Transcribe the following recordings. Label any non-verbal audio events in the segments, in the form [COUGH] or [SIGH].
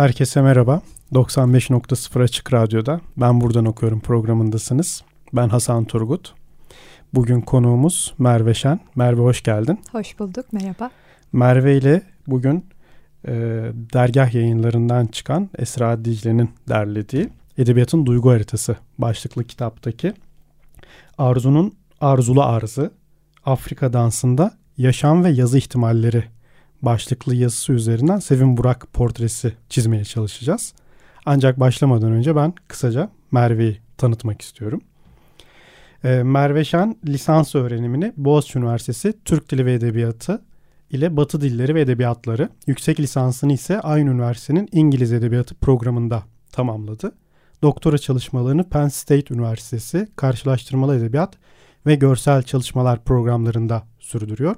Herkese merhaba. 95.0 Açık Radyo'da Ben Buradan Okuyorum programındasınız. Ben Hasan Turgut. Bugün konuğumuz Merve Şen. Merve hoş geldin. Hoş bulduk, merhaba. Merve ile bugün e, dergah yayınlarından çıkan Esra Dicle'nin derlediği Edebiyatın Duygu Haritası başlıklı kitaptaki Arzu'nun Arzulu Arzı Afrika Dansı'nda Yaşam ve Yazı ihtimalleri başlıklı yazısı üzerinden Sevin Burak portresi çizmeye çalışacağız. Ancak başlamadan önce ben kısaca Merve'yi tanıtmak istiyorum. Ee, Merve Şen lisans öğrenimini Boğaziçi Üniversitesi Türk Dili ve Edebiyatı ile Batı Dilleri ve Edebiyatları, yüksek lisansını ise aynı üniversitenin İngiliz Edebiyatı programında tamamladı. Doktora çalışmalarını Penn State Üniversitesi Karşılaştırmalı Edebiyat ve Görsel Çalışmalar programlarında sürdürüyor.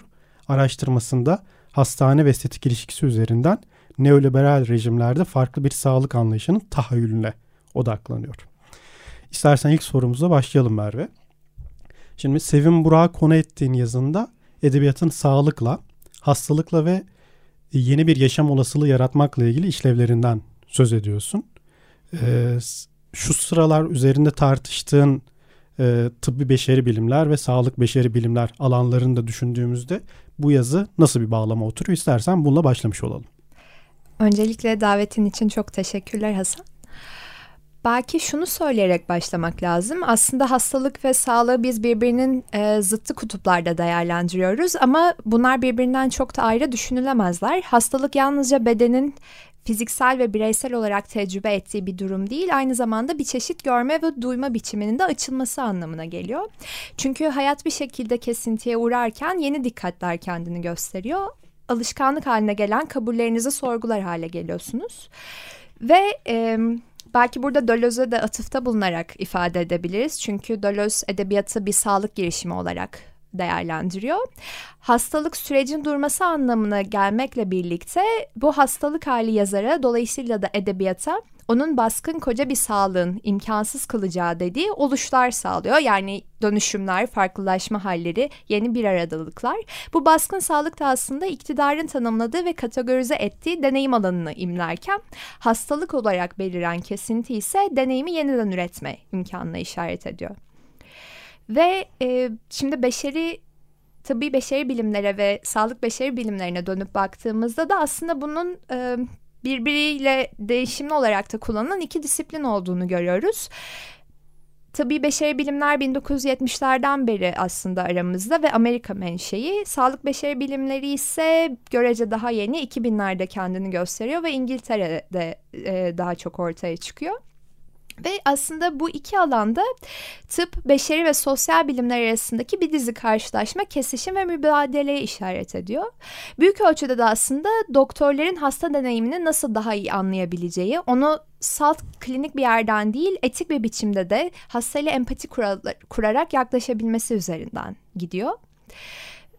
Araştırmasında hastane ve estetik ilişkisi üzerinden neoliberal rejimlerde farklı bir sağlık anlayışının tahayyülüne odaklanıyor. İstersen ilk sorumuzla başlayalım Merve. Şimdi Sevim Burak'ı konu ettiğin yazında edebiyatın sağlıkla, hastalıkla ve yeni bir yaşam olasılığı yaratmakla ilgili işlevlerinden söz ediyorsun. Ee, şu sıralar üzerinde tartıştığın e, tıbbi beşeri bilimler ve sağlık beşeri bilimler alanlarını da düşündüğümüzde bu yazı nasıl bir bağlama oturuyor istersen bununla başlamış olalım. Öncelikle davetin için çok teşekkürler Hasan. Belki şunu söyleyerek başlamak lazım. Aslında hastalık ve sağlığı biz birbirinin e, zıttı kutuplarda değerlendiriyoruz ama bunlar birbirinden çok da ayrı düşünülemezler. Hastalık yalnızca bedenin fiziksel ve bireysel olarak tecrübe ettiği bir durum değil, aynı zamanda bir çeşit görme ve duyma biçiminin de açılması anlamına geliyor. Çünkü hayat bir şekilde kesintiye uğrarken yeni dikkatler kendini gösteriyor. Alışkanlık haline gelen kabullerinizi sorgular hale geliyorsunuz. Ve e, belki burada Deleuze'e de atıfta bulunarak ifade edebiliriz. Çünkü Deleuze edebiyatı bir sağlık girişimi olarak değerlendiriyor. Hastalık sürecin durması anlamına gelmekle birlikte bu hastalık hali yazara dolayısıyla da edebiyata onun baskın koca bir sağlığın imkansız kılacağı dediği oluşlar sağlıyor. Yani dönüşümler, farklılaşma halleri, yeni bir aradalıklar. Bu baskın sağlık da aslında iktidarın tanımladığı ve kategorize ettiği deneyim alanını imlerken hastalık olarak beliren kesinti ise deneyimi yeniden üretme imkanına işaret ediyor. Ve e, şimdi beşeri tıbbi beşeri bilimlere ve sağlık beşeri bilimlerine dönüp baktığımızda da aslında bunun e, birbiriyle değişimli olarak da kullanılan iki disiplin olduğunu görüyoruz. Tıbbi beşeri bilimler 1970'lerden beri aslında aramızda ve Amerika menşei. Sağlık beşeri bilimleri ise görece daha yeni 2000'lerde kendini gösteriyor ve İngiltere'de e, daha çok ortaya çıkıyor. Ve aslında bu iki alanda tıp, beşeri ve sosyal bilimler arasındaki bir dizi karşılaşma, kesişim ve mübadeleye işaret ediyor. Büyük ölçüde de aslında doktorların hasta deneyimini nasıl daha iyi anlayabileceği, onu salt klinik bir yerden değil, etik bir biçimde de hastayla empati kurarak yaklaşabilmesi üzerinden gidiyor.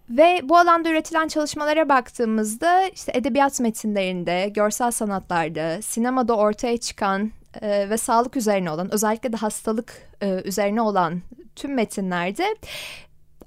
Ve bu alanda üretilen çalışmalara baktığımızda işte edebiyat metinlerinde, görsel sanatlarda, sinemada ortaya çıkan e, ve sağlık üzerine olan özellikle de hastalık e, üzerine olan tüm metinlerde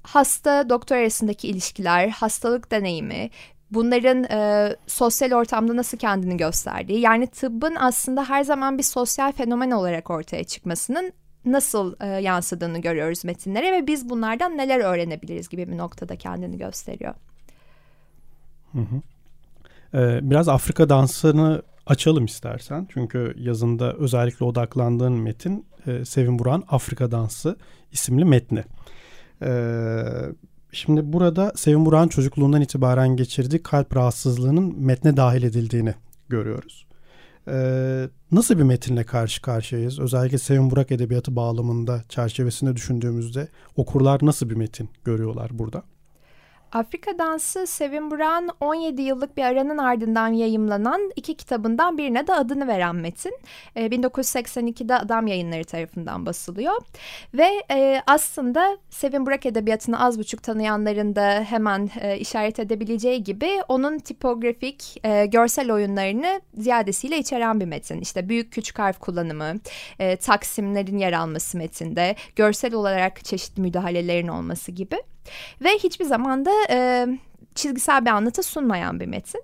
hasta doktor arasındaki ilişkiler, hastalık deneyimi, bunların e, sosyal ortamda nasıl kendini gösterdiği yani tıbbın aslında her zaman bir sosyal fenomen olarak ortaya çıkmasının nasıl e, yansıdığını görüyoruz metinlere ve biz bunlardan neler öğrenebiliriz gibi bir noktada kendini gösteriyor. Hı hı. Ee, biraz Afrika dansını açalım istersen. Çünkü yazında özellikle odaklandığın metin e, Sevin Buran Afrika Dansı isimli metni. E, şimdi burada Sevin Buran çocukluğundan itibaren geçirdiği kalp rahatsızlığının metne dahil edildiğini görüyoruz. Ee, nasıl bir metinle karşı karşıyayız? Özellikle Sevim Burak Edebiyatı bağlamında çerçevesinde düşündüğümüzde okurlar nasıl bir metin görüyorlar burada? Afrika Dansı Sevin Burak'ın 17 yıllık bir aranın ardından yayımlanan iki kitabından birine de adını veren metin. E, 1982'de Adam Yayınları tarafından basılıyor. Ve e, aslında Sevin Burak edebiyatını az buçuk tanıyanların da hemen e, işaret edebileceği gibi onun tipografik e, görsel oyunlarını ziyadesiyle içeren bir metin. İşte büyük küçük harf kullanımı, e, taksimlerin yer alması metinde, görsel olarak çeşitli müdahalelerin olması gibi. Ve hiçbir zamanda e, çizgisel bir anlatı sunmayan bir metin.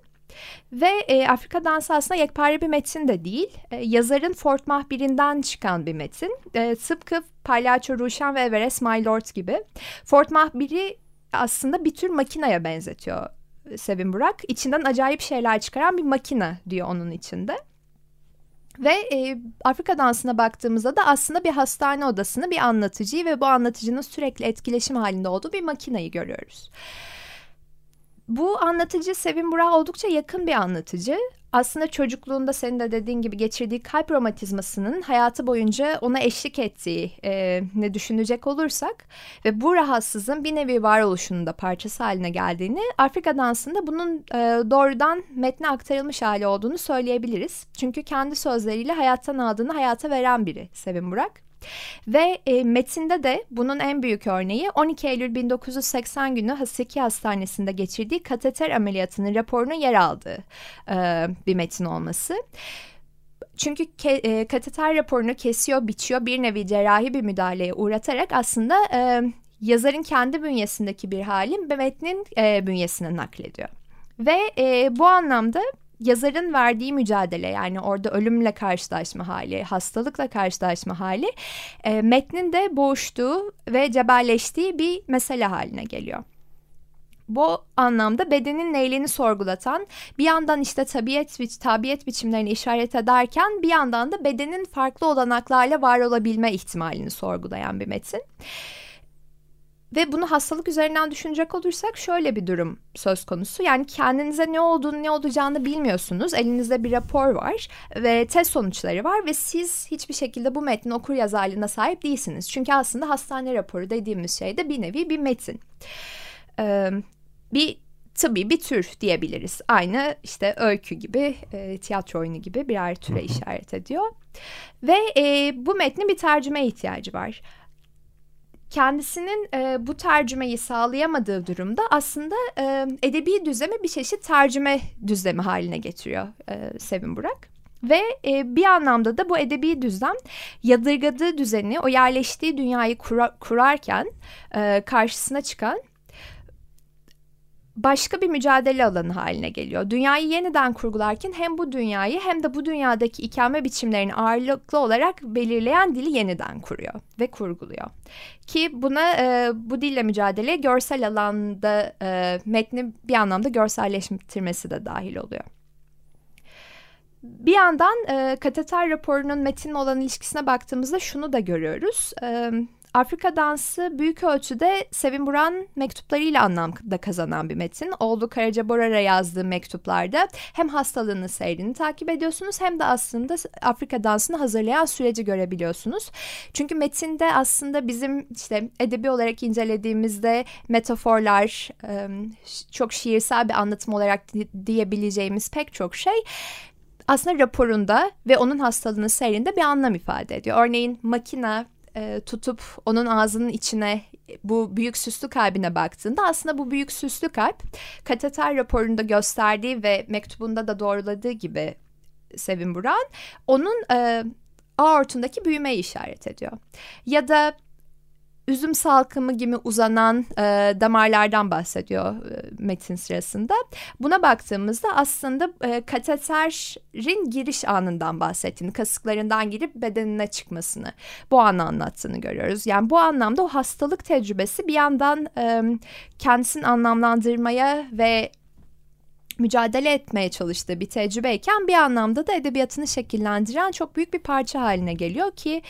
Ve e, Afrika Dansı aslında yekpare bir metin de değil. E, yazarın Fort Mahbir'inden çıkan bir metin. E, tıpkı Palyaço Ruşen ve Everest My Lord gibi. Fort Mahbir'i aslında bir tür makinaya benzetiyor Sevin Burak. İçinden acayip şeyler çıkaran bir makine diyor onun içinde. Ve e, Afrika dansına baktığımızda da aslında bir hastane odasını bir anlatıcıyı ve bu anlatıcının sürekli etkileşim halinde olduğu bir makinayı görüyoruz. Bu anlatıcı Sevin Burak oldukça yakın bir anlatıcı. Aslında çocukluğunda senin de dediğin gibi geçirdiği kalp romatizmasının hayatı boyunca ona eşlik ettiği e, ne düşünecek olursak ve bu rahatsızlığın bir nevi varoluşunun da parçası haline geldiğini Afrika dansında bunun e, doğrudan metne aktarılmış hali olduğunu söyleyebiliriz. Çünkü kendi sözleriyle hayattan aldığını hayata veren biri Sevin Burak. Ve e, metinde de bunun en büyük örneği 12 Eylül 1980 günü Haseki Hastanesi'nde geçirdiği kateter ameliyatının raporunun yer aldığı e, bir metin olması. Çünkü ke, e, kateter raporunu kesiyor, biçiyor, bir nevi cerrahi bir müdahaleye uğratarak aslında e, yazarın kendi bünyesindeki bir halin metnin e, bünyesine naklediyor. Ve e, bu anlamda yazarın verdiği mücadele yani orada ölümle karşılaşma hali, hastalıkla karşılaşma hali e, metnin de boğuştuğu ve cebelleştiği bir mesele haline geliyor. Bu anlamda bedenin neylini sorgulatan, bir yandan işte tabiat, bi tabiat biçimlerini işaret ederken bir yandan da bedenin farklı olanaklarla var olabilme ihtimalini sorgulayan bir metin. Ve bunu hastalık üzerinden düşünecek olursak şöyle bir durum söz konusu. Yani kendinize ne olduğunu ne olacağını bilmiyorsunuz. Elinizde bir rapor var ve test sonuçları var ve siz hiçbir şekilde bu metnin okur yazarlığına sahip değilsiniz. Çünkü aslında hastane raporu dediğimiz şey de bir nevi bir metin. Ee, bir tıbbi bir tür diyebiliriz. Aynı işte öykü gibi, e, tiyatro oyunu gibi birer türe işaret ediyor. Ve e, bu metnin bir tercüme ihtiyacı var kendisinin e, bu tercümeyi sağlayamadığı durumda aslında e, edebi düzlemi bir çeşit tercüme düzlemi haline getiriyor e, Sevin Burak. Ve e, bir anlamda da bu edebi düzlem yadırgadığı düzeni, o yerleştiği dünyayı kura, kurarken e, karşısına çıkan başka bir mücadele alanı haline geliyor. Dünyayı yeniden kurgularken hem bu dünyayı hem de bu dünyadaki ikame biçimlerini ağırlıklı olarak belirleyen dili yeniden kuruyor ve kurguluyor. Ki buna e, bu dille mücadele görsel alanda e, metni bir anlamda görselleştirmesi de dahil oluyor. Bir yandan e, kateter raporunun metinle olan ilişkisine baktığımızda şunu da görüyoruz. E, Afrika dansı büyük ölçüde Sevin Buran mektuplarıyla anlamda kazanan bir metin. Oğlu Karaca Borar'a yazdığı mektuplarda hem hastalığının seyrini takip ediyorsunuz hem de aslında Afrika dansını hazırlayan süreci görebiliyorsunuz. Çünkü metinde aslında bizim işte edebi olarak incelediğimizde metaforlar, çok şiirsel bir anlatım olarak diyebileceğimiz pek çok şey aslında raporunda ve onun hastalığının seyrinde bir anlam ifade ediyor. Örneğin makina e, tutup onun ağzının içine bu büyük süslü kalbine baktığında aslında bu büyük süslü kalp kateter raporunda gösterdiği ve mektubunda da doğruladığı gibi Sevin Buran onun e, aortundaki büyümeyi işaret ediyor. Ya da üzüm salkımı gibi uzanan e, damarlardan bahsediyor e, metin sırasında. Buna baktığımızda aslında e, kateterin giriş anından bahsettiğini, kasıklarından girip bedenine çıkmasını, bu anı anlattığını görüyoruz. Yani bu anlamda o hastalık tecrübesi bir yandan e, kendisini anlamlandırmaya ve mücadele etmeye çalıştığı bir tecrübeyken bir anlamda da edebiyatını şekillendiren çok büyük bir parça haline geliyor ki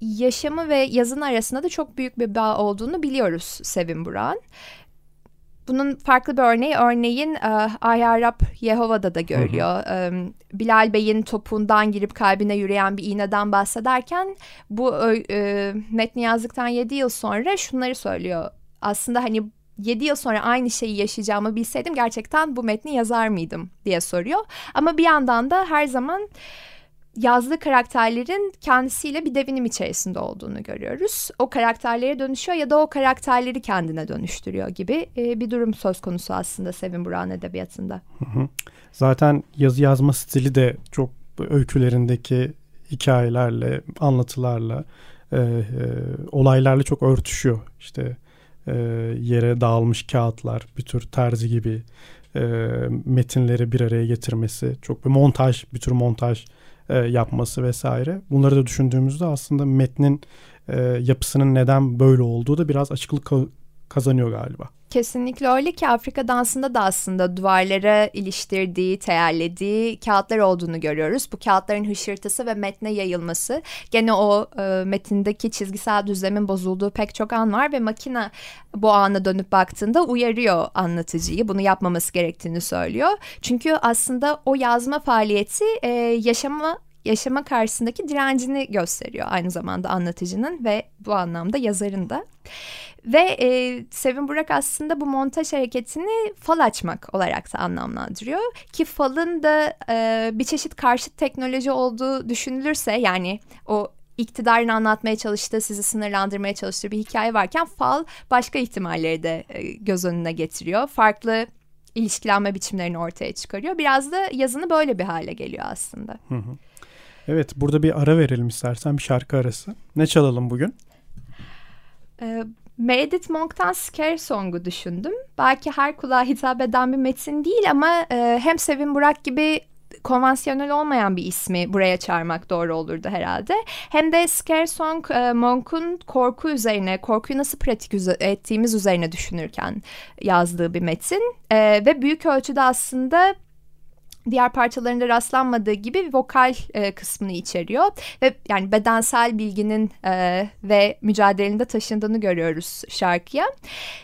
yaşamı ve yazın arasında da çok büyük bir bağ olduğunu biliyoruz Sevin Buran. bunun farklı bir örneği örneğin e, Ay Arap Yehova'da da görülüyor. Hı hı. Bilal Bey'in topuğundan girip kalbine yürüyen bir iğneden bahsederken bu e, metni yazdıktan 7 yıl sonra şunları söylüyor. Aslında hani 7 yıl sonra aynı şeyi yaşayacağımı bilseydim gerçekten bu metni yazar mıydım diye soruyor. Ama bir yandan da her zaman yazdığı karakterlerin kendisiyle bir devinim içerisinde olduğunu görüyoruz. O karakterlere dönüşüyor ya da o karakterleri kendine dönüştürüyor gibi e, bir durum söz konusu aslında Sevin Burak'ın edebiyatında. Zaten yazı yazma stili de çok öykülerindeki hikayelerle, anlatılarla, e, e, olaylarla çok örtüşüyor. İşte e, yere dağılmış kağıtlar, bir tür terzi gibi e, metinleri bir araya getirmesi, çok bir montaj, bir tür montaj e, yapması vesaire. Bunları da düşündüğümüzde aslında metnin e, yapısının neden böyle olduğu da biraz açıklık kazanıyor galiba. Kesinlikle öyle ki Afrika dansında da aslında duvarlara iliştirdiği, teyellediği kağıtlar olduğunu görüyoruz. Bu kağıtların hışırtısı ve metne yayılması gene o e, metindeki çizgisel düzlemin bozulduğu pek çok an var ve makine bu ana dönüp baktığında uyarıyor anlatıcıyı. Bunu yapmaması gerektiğini söylüyor. Çünkü aslında o yazma faaliyeti e, yaşama yaşama karşısındaki direncini gösteriyor aynı zamanda anlatıcının ve bu anlamda yazarın da. Ve e, Sevin Burak aslında bu montaj hareketini fal açmak olarak da anlamlandırıyor. Ki falın da e, bir çeşit karşıt teknoloji olduğu düşünülürse yani o iktidarını anlatmaya çalıştığı, sizi sınırlandırmaya çalıştığı bir hikaye varken fal başka ihtimalleri de e, göz önüne getiriyor. Farklı ilişkilenme biçimlerini ortaya çıkarıyor. Biraz da yazını böyle bir hale geliyor aslında. Hı hı. Evet burada bir ara verelim istersen bir şarkı arası. Ne çalalım bugün? Ee, Meredith Monk'tan Scare Song'u düşündüm. Belki her kulağa hitap eden bir metin değil ama e, hem Sevin Burak gibi konvansiyonel olmayan bir ismi buraya çağırmak doğru olurdu herhalde. Hem de Scare Song e, Monk'un korku üzerine, korkuyu nasıl pratik ettiğimiz üzerine düşünürken yazdığı bir metin. E, ve büyük ölçüde aslında diğer parçalarında rastlanmadığı gibi vokal e, kısmını içeriyor ve yani bedensel bilginin e, ve mücadelenin taşındığını görüyoruz şarkıya.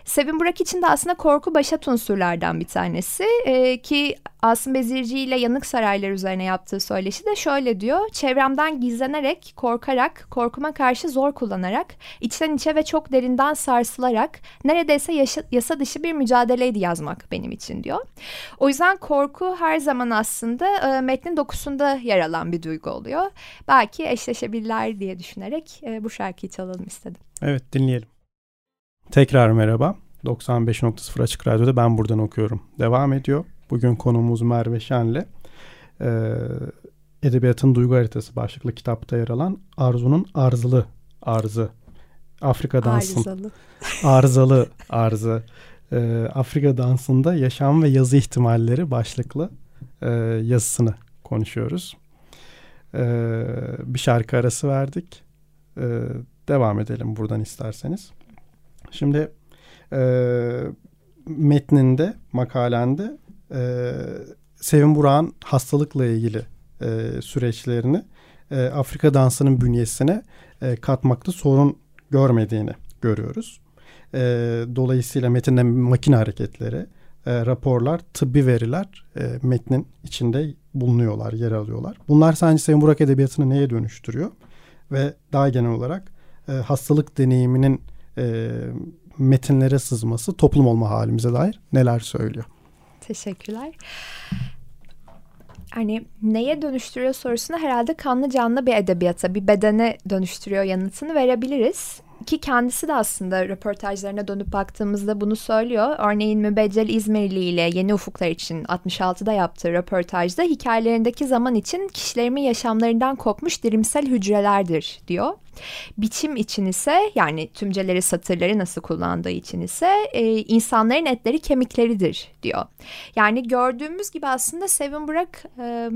Sevin Burak için de aslında korku başat unsurlardan bir tanesi e, ki Asım Bezirci ile Yanık Saraylar üzerine yaptığı söyleşi de şöyle diyor. Çevremden gizlenerek, korkarak, korkuma karşı zor kullanarak, içten içe ve çok derinden sarsılarak neredeyse yaşa, yasa dışı bir mücadeleydi yazmak benim için diyor. O yüzden korku her zaman aslında e, metnin dokusunda yer alan bir duygu oluyor. Belki eşleşebilirler diye düşünerek e, bu şarkıyı çalalım istedim. Evet dinleyelim. Tekrar merhaba. 95.0 Açık Radyo'da ben buradan okuyorum. Devam ediyor. Bugün konumuz Merve Şen'le e, Edebiyatın Duygu Haritası başlıklı kitapta yer alan Arzu'nun Arzılı Arzı Afrika dansın arızalı arızalı arzı e, Afrika dansında yaşam ve yazı ihtimalleri başlıklı e, yazısını konuşuyoruz. E, bir şarkı arası verdik. E, devam edelim buradan isterseniz. Şimdi e, metninde, makalende e, Sevin Burak'ın hastalıkla ilgili e, süreçlerini e, Afrika dansının bünyesine e, katmakta sorun görmediğini görüyoruz. E, dolayısıyla metinde makine hareketleri, e, raporlar, tıbbi veriler e, metnin içinde bulunuyorlar, yer alıyorlar. Bunlar sadece Sevin Burak Edebiyatı'nı neye dönüştürüyor? Ve daha genel olarak e, hastalık deneyiminin e, metinlere sızması toplum olma halimize dair neler söylüyor? Teşekkürler. Hani neye dönüştürüyor sorusuna herhalde kanlı canlı bir edebiyata, bir bedene dönüştürüyor yanıtını verebiliriz. Ki kendisi de aslında röportajlarına dönüp baktığımızda bunu söylüyor. Örneğin Mübeccel İzmirli ile Yeni Ufuklar için 66'da yaptığı röportajda hikayelerindeki zaman için kişilerimin yaşamlarından kopmuş dirimsel hücrelerdir diyor. Biçim için ise yani tümceleri satırları nasıl kullandığı için ise e, insanların etleri kemikleridir diyor. Yani gördüğümüz gibi aslında Sevin Burak e,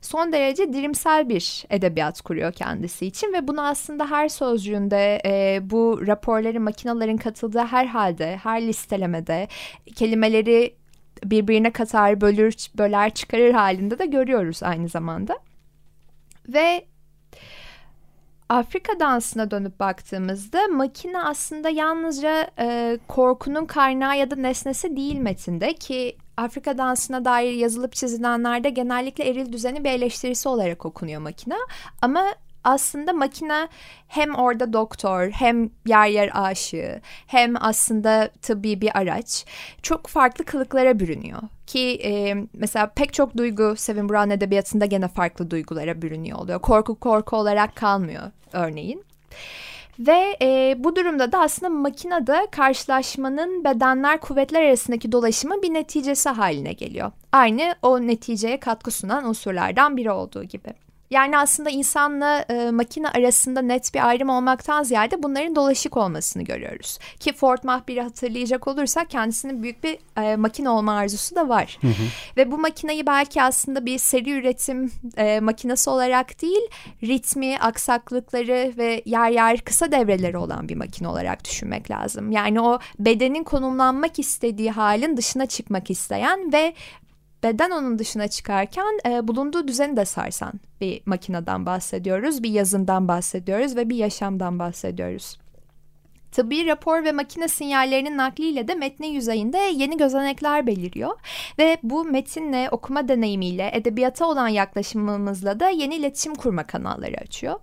son derece dirimsel bir edebiyat kuruyor kendisi için ve bunu aslında her sözcüğünde e, bu raporları makinelerin katıldığı her halde her listelemede kelimeleri birbirine katar bölür böler çıkarır halinde de görüyoruz aynı zamanda. Ve Afrika dansına dönüp baktığımızda makine aslında yalnızca e, korkunun kaynağı ya da nesnesi değil metinde ki Afrika dansına dair yazılıp çizilenlerde genellikle eril düzeni bir eleştirisi olarak okunuyor makine. Ama aslında makine hem orada doktor hem yer yer aşığı hem aslında tıbbi bir araç çok farklı kılıklara bürünüyor. Ki e, mesela pek çok duygu Sevin Brown edebiyatında gene farklı duygulara bürünüyor oluyor. Korku korku olarak kalmıyor örneğin. Ve e, bu durumda da aslında makinede karşılaşmanın bedenler kuvvetler arasındaki dolaşımın bir neticesi haline geliyor. Aynı o neticeye katkı sunan unsurlardan biri olduğu gibi. Yani aslında insanla e, makine arasında net bir ayrım olmaktan ziyade bunların dolaşık olmasını görüyoruz. Ki Ford Mahbir'i hatırlayacak olursak kendisinin büyük bir e, makine olma arzusu da var. Hı hı. Ve bu makineyi belki aslında bir seri üretim e, makinesi olarak değil, ritmi, aksaklıkları ve yer yer kısa devreleri olan bir makine olarak düşünmek lazım. Yani o bedenin konumlanmak istediği halin dışına çıkmak isteyen ve beden onun dışına çıkarken e, bulunduğu düzeni de sarsan bir makineden bahsediyoruz, bir yazından bahsediyoruz ve bir yaşamdan bahsediyoruz. Tıbbi rapor ve makine sinyallerinin nakliyle de metnin yüzeyinde yeni gözenekler beliriyor ve bu metinle okuma deneyimiyle edebiyata olan yaklaşımımızla da yeni iletişim kurma kanalları açıyor.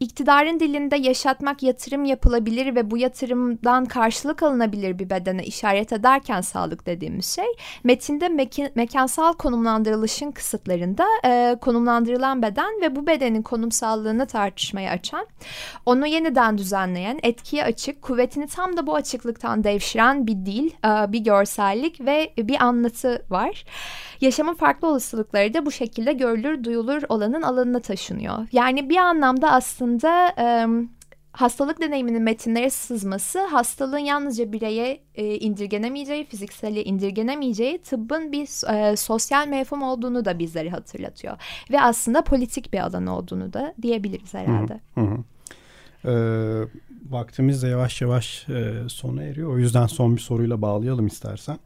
İktidarın dilinde yaşatmak yatırım yapılabilir ve bu yatırımdan karşılık alınabilir bir bedene işaret ederken sağlık dediğimiz şey metinde mekan, mekansal konumlandırılışın kısıtlarında e, konumlandırılan beden ve bu bedenin konumsallığını tartışmaya açan onu yeniden düzenleyen etkiye açık kuvvetini tam da bu açıklıktan devşiren bir dil e, bir görsellik ve bir anlatı var. Yaşamın farklı olasılıkları da bu şekilde görülür duyulur olanın alanına taşınıyor. Yani bir anlamda aslında e, hastalık deneyiminin metinlere sızması hastalığın yalnızca bireye e, indirgenemeyeceği, fizikseli indirgenemeyeceği tıbbın bir e, sosyal mefhum olduğunu da bizlere hatırlatıyor. Ve aslında politik bir alan olduğunu da diyebiliriz herhalde. Hı hı. E, vaktimiz de yavaş yavaş e, sona eriyor. O yüzden son bir soruyla bağlayalım istersen.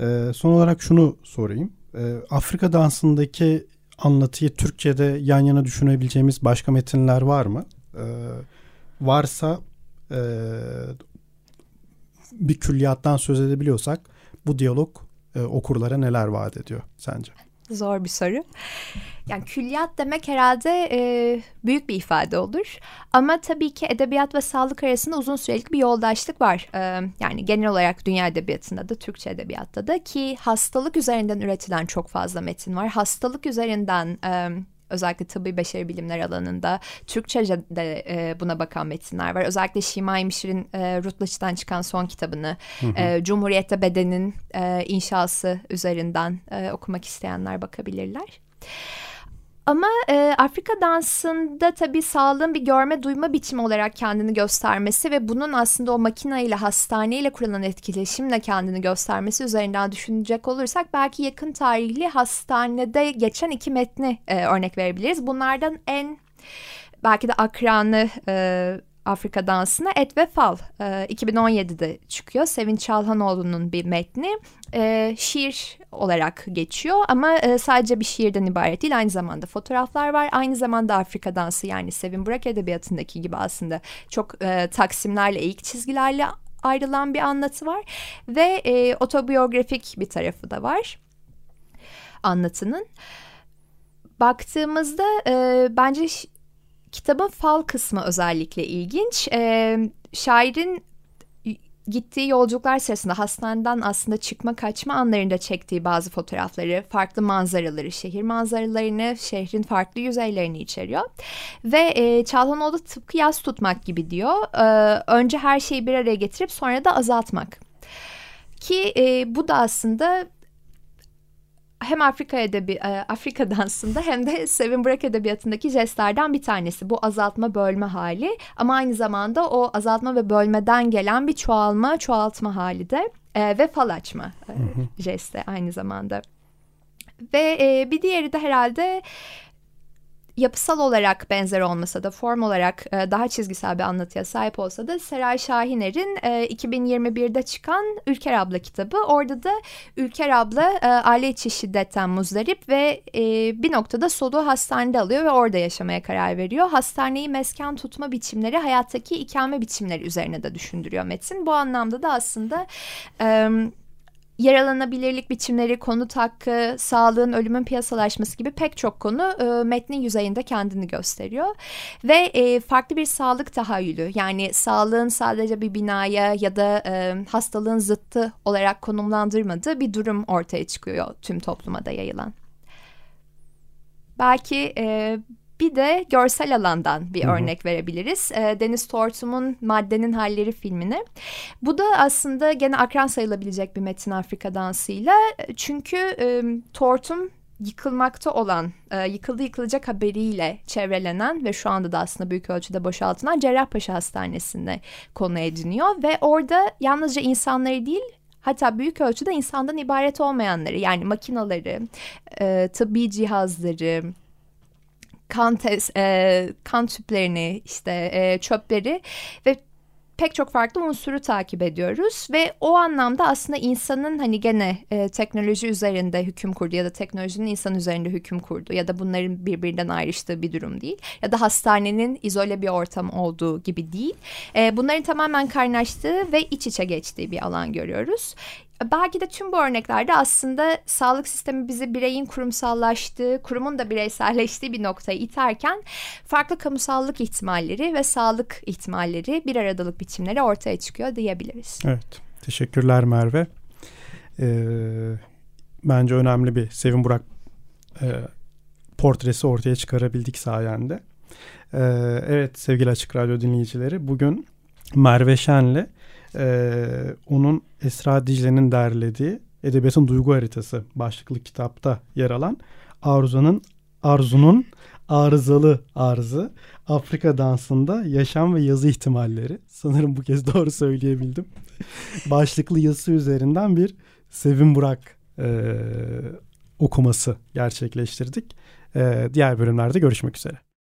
E, son olarak şunu sorayım. E, Afrika dansındaki anlatıyı Türkçe'de yan yana düşünebileceğimiz başka metinler var mı? E, varsa e, bir külliyattan söz edebiliyorsak bu diyalog e, okurlara neler vaat ediyor sence? Zor bir soru. Yani külliyat demek herhalde e, büyük bir ifade olur. Ama tabii ki edebiyat ve sağlık arasında uzun sürelik bir yoldaşlık var. E, yani genel olarak dünya edebiyatında da Türkçe edebiyatta da ki hastalık üzerinden üretilen çok fazla metin var. Hastalık üzerinden... E, özellikle tıbbi beşeri bilimler alanında Türkçe'de e, buna bakan metinler var. Özellikle Şimay Mişir'in e, Rutlaç'tan çıkan son kitabını hı hı. E, Cumhuriyette Bedenin e, inşası üzerinden e, okumak isteyenler bakabilirler. Ama e, Afrika dansında tabii sağlığın bir görme duyma biçimi olarak kendini göstermesi ve bunun aslında o makineyle hastaneyle kurulan etkileşimle kendini göstermesi üzerinden düşünecek olursak belki yakın tarihli hastanede geçen iki metni e, örnek verebiliriz. Bunlardan en belki de akranı e, Afrika dansına Et ve Fal e, 2017'de çıkıyor. Sevinç Çalhanoğlu'nun bir metni e, şiir olarak geçiyor ama e, sadece bir şiirden ibaret değil. Aynı zamanda fotoğraflar var. Aynı zamanda Afrika dansı yani Sevin Burak Edebiyatı'ndaki gibi aslında çok e, taksimlerle, eğik çizgilerle ayrılan bir anlatı var. Ve e, otobiyografik bir tarafı da var anlatının. Baktığımızda e, bence Kitabın fal kısmı özellikle ilginç. E, şairin gittiği yolculuklar sırasında hastaneden aslında çıkma kaçma anlarında çektiği bazı fotoğrafları, farklı manzaraları, şehir manzaralarını, şehrin farklı yüzeylerini içeriyor. Ve e, Çalhanoğlu tıpkı yaz tutmak gibi diyor. E, önce her şeyi bir araya getirip sonra da azaltmak. Ki e, bu da aslında hem Afrika edebi e, Afrika [LAUGHS] dansında hem de Sevin Bırak edebiyatındaki jestlerden bir tanesi. Bu azaltma bölme hali ama aynı zamanda o azaltma ve bölmeden gelen bir çoğalma çoğaltma hali de e, ve fal açma e, jesti aynı zamanda. Ve e, bir diğeri de herhalde yapısal olarak benzer olmasa da form olarak e, daha çizgisel bir anlatıya sahip olsa da Seray Şahiner'in e, 2021'de çıkan Ülker Abla kitabı. Orada da Ülker Abla e, aile içi şiddetten muzdarip ve e, bir noktada soluğu hastanede alıyor ve orada yaşamaya karar veriyor. Hastaneyi mesken tutma biçimleri hayattaki ikame biçimleri üzerine de düşündürüyor Metin. Bu anlamda da aslında... E, yaralanabilirlik biçimleri, konut hakkı, sağlığın, ölümün piyasalaşması gibi pek çok konu e, metnin yüzeyinde kendini gösteriyor. Ve e, farklı bir sağlık tahayyülü yani sağlığın sadece bir binaya ya da e, hastalığın zıttı olarak konumlandırmadığı bir durum ortaya çıkıyor tüm topluma da yayılan. Belki e, bir de görsel alandan bir Hı-hı. örnek verebiliriz. E, Deniz Tortum'un Maddenin Halleri filmini. Bu da aslında gene akran sayılabilecek bir Metin Afrika dansıyla. Çünkü e, Tortum yıkılmakta olan, e, yıkıldı yıkılacak haberiyle çevrelenen ve şu anda da aslında büyük ölçüde boşaltılan Cerrahpaşa Hastanesi'nde konu ediniyor. Ve orada yalnızca insanları değil hatta büyük ölçüde insandan ibaret olmayanları yani makinaları, e, tıbbi cihazları, kan, tes, e, kan tüplerini işte e, çöpleri ve pek çok farklı unsuru takip ediyoruz ve o anlamda aslında insanın hani gene e, teknoloji üzerinde hüküm kurdu ya da teknolojinin insan üzerinde hüküm kurdu ya da bunların birbirinden ayrıştığı bir durum değil ya da hastanenin izole bir ortam olduğu gibi değil. E, bunların tamamen kaynaştığı ve iç içe geçtiği bir alan görüyoruz. Belki de tüm bu örneklerde aslında sağlık sistemi bizi bireyin kurumsallaştığı, kurumun da bireyselleştiği bir noktaya iterken farklı kamusallık ihtimalleri ve sağlık ihtimalleri bir aradalık biçimleri ortaya çıkıyor diyebiliriz. Evet, teşekkürler Merve. Ee, bence önemli bir Sevin Burak e, portresi ortaya çıkarabildik sayende. Ee, evet sevgili Açık Radyo dinleyicileri bugün Merve Şen'le e, onun Esra Dicle'nin derlediği Edebiyatın Duygu Haritası başlıklı kitapta yer alan Arzu'nun Arzu'nun arızalı arzı Afrika dansında yaşam ve yazı ihtimalleri. Sanırım bu kez doğru söyleyebildim. [LAUGHS] Başlıklı yazısı üzerinden bir Sevin Burak e, okuması gerçekleştirdik. E, diğer bölümlerde görüşmek üzere.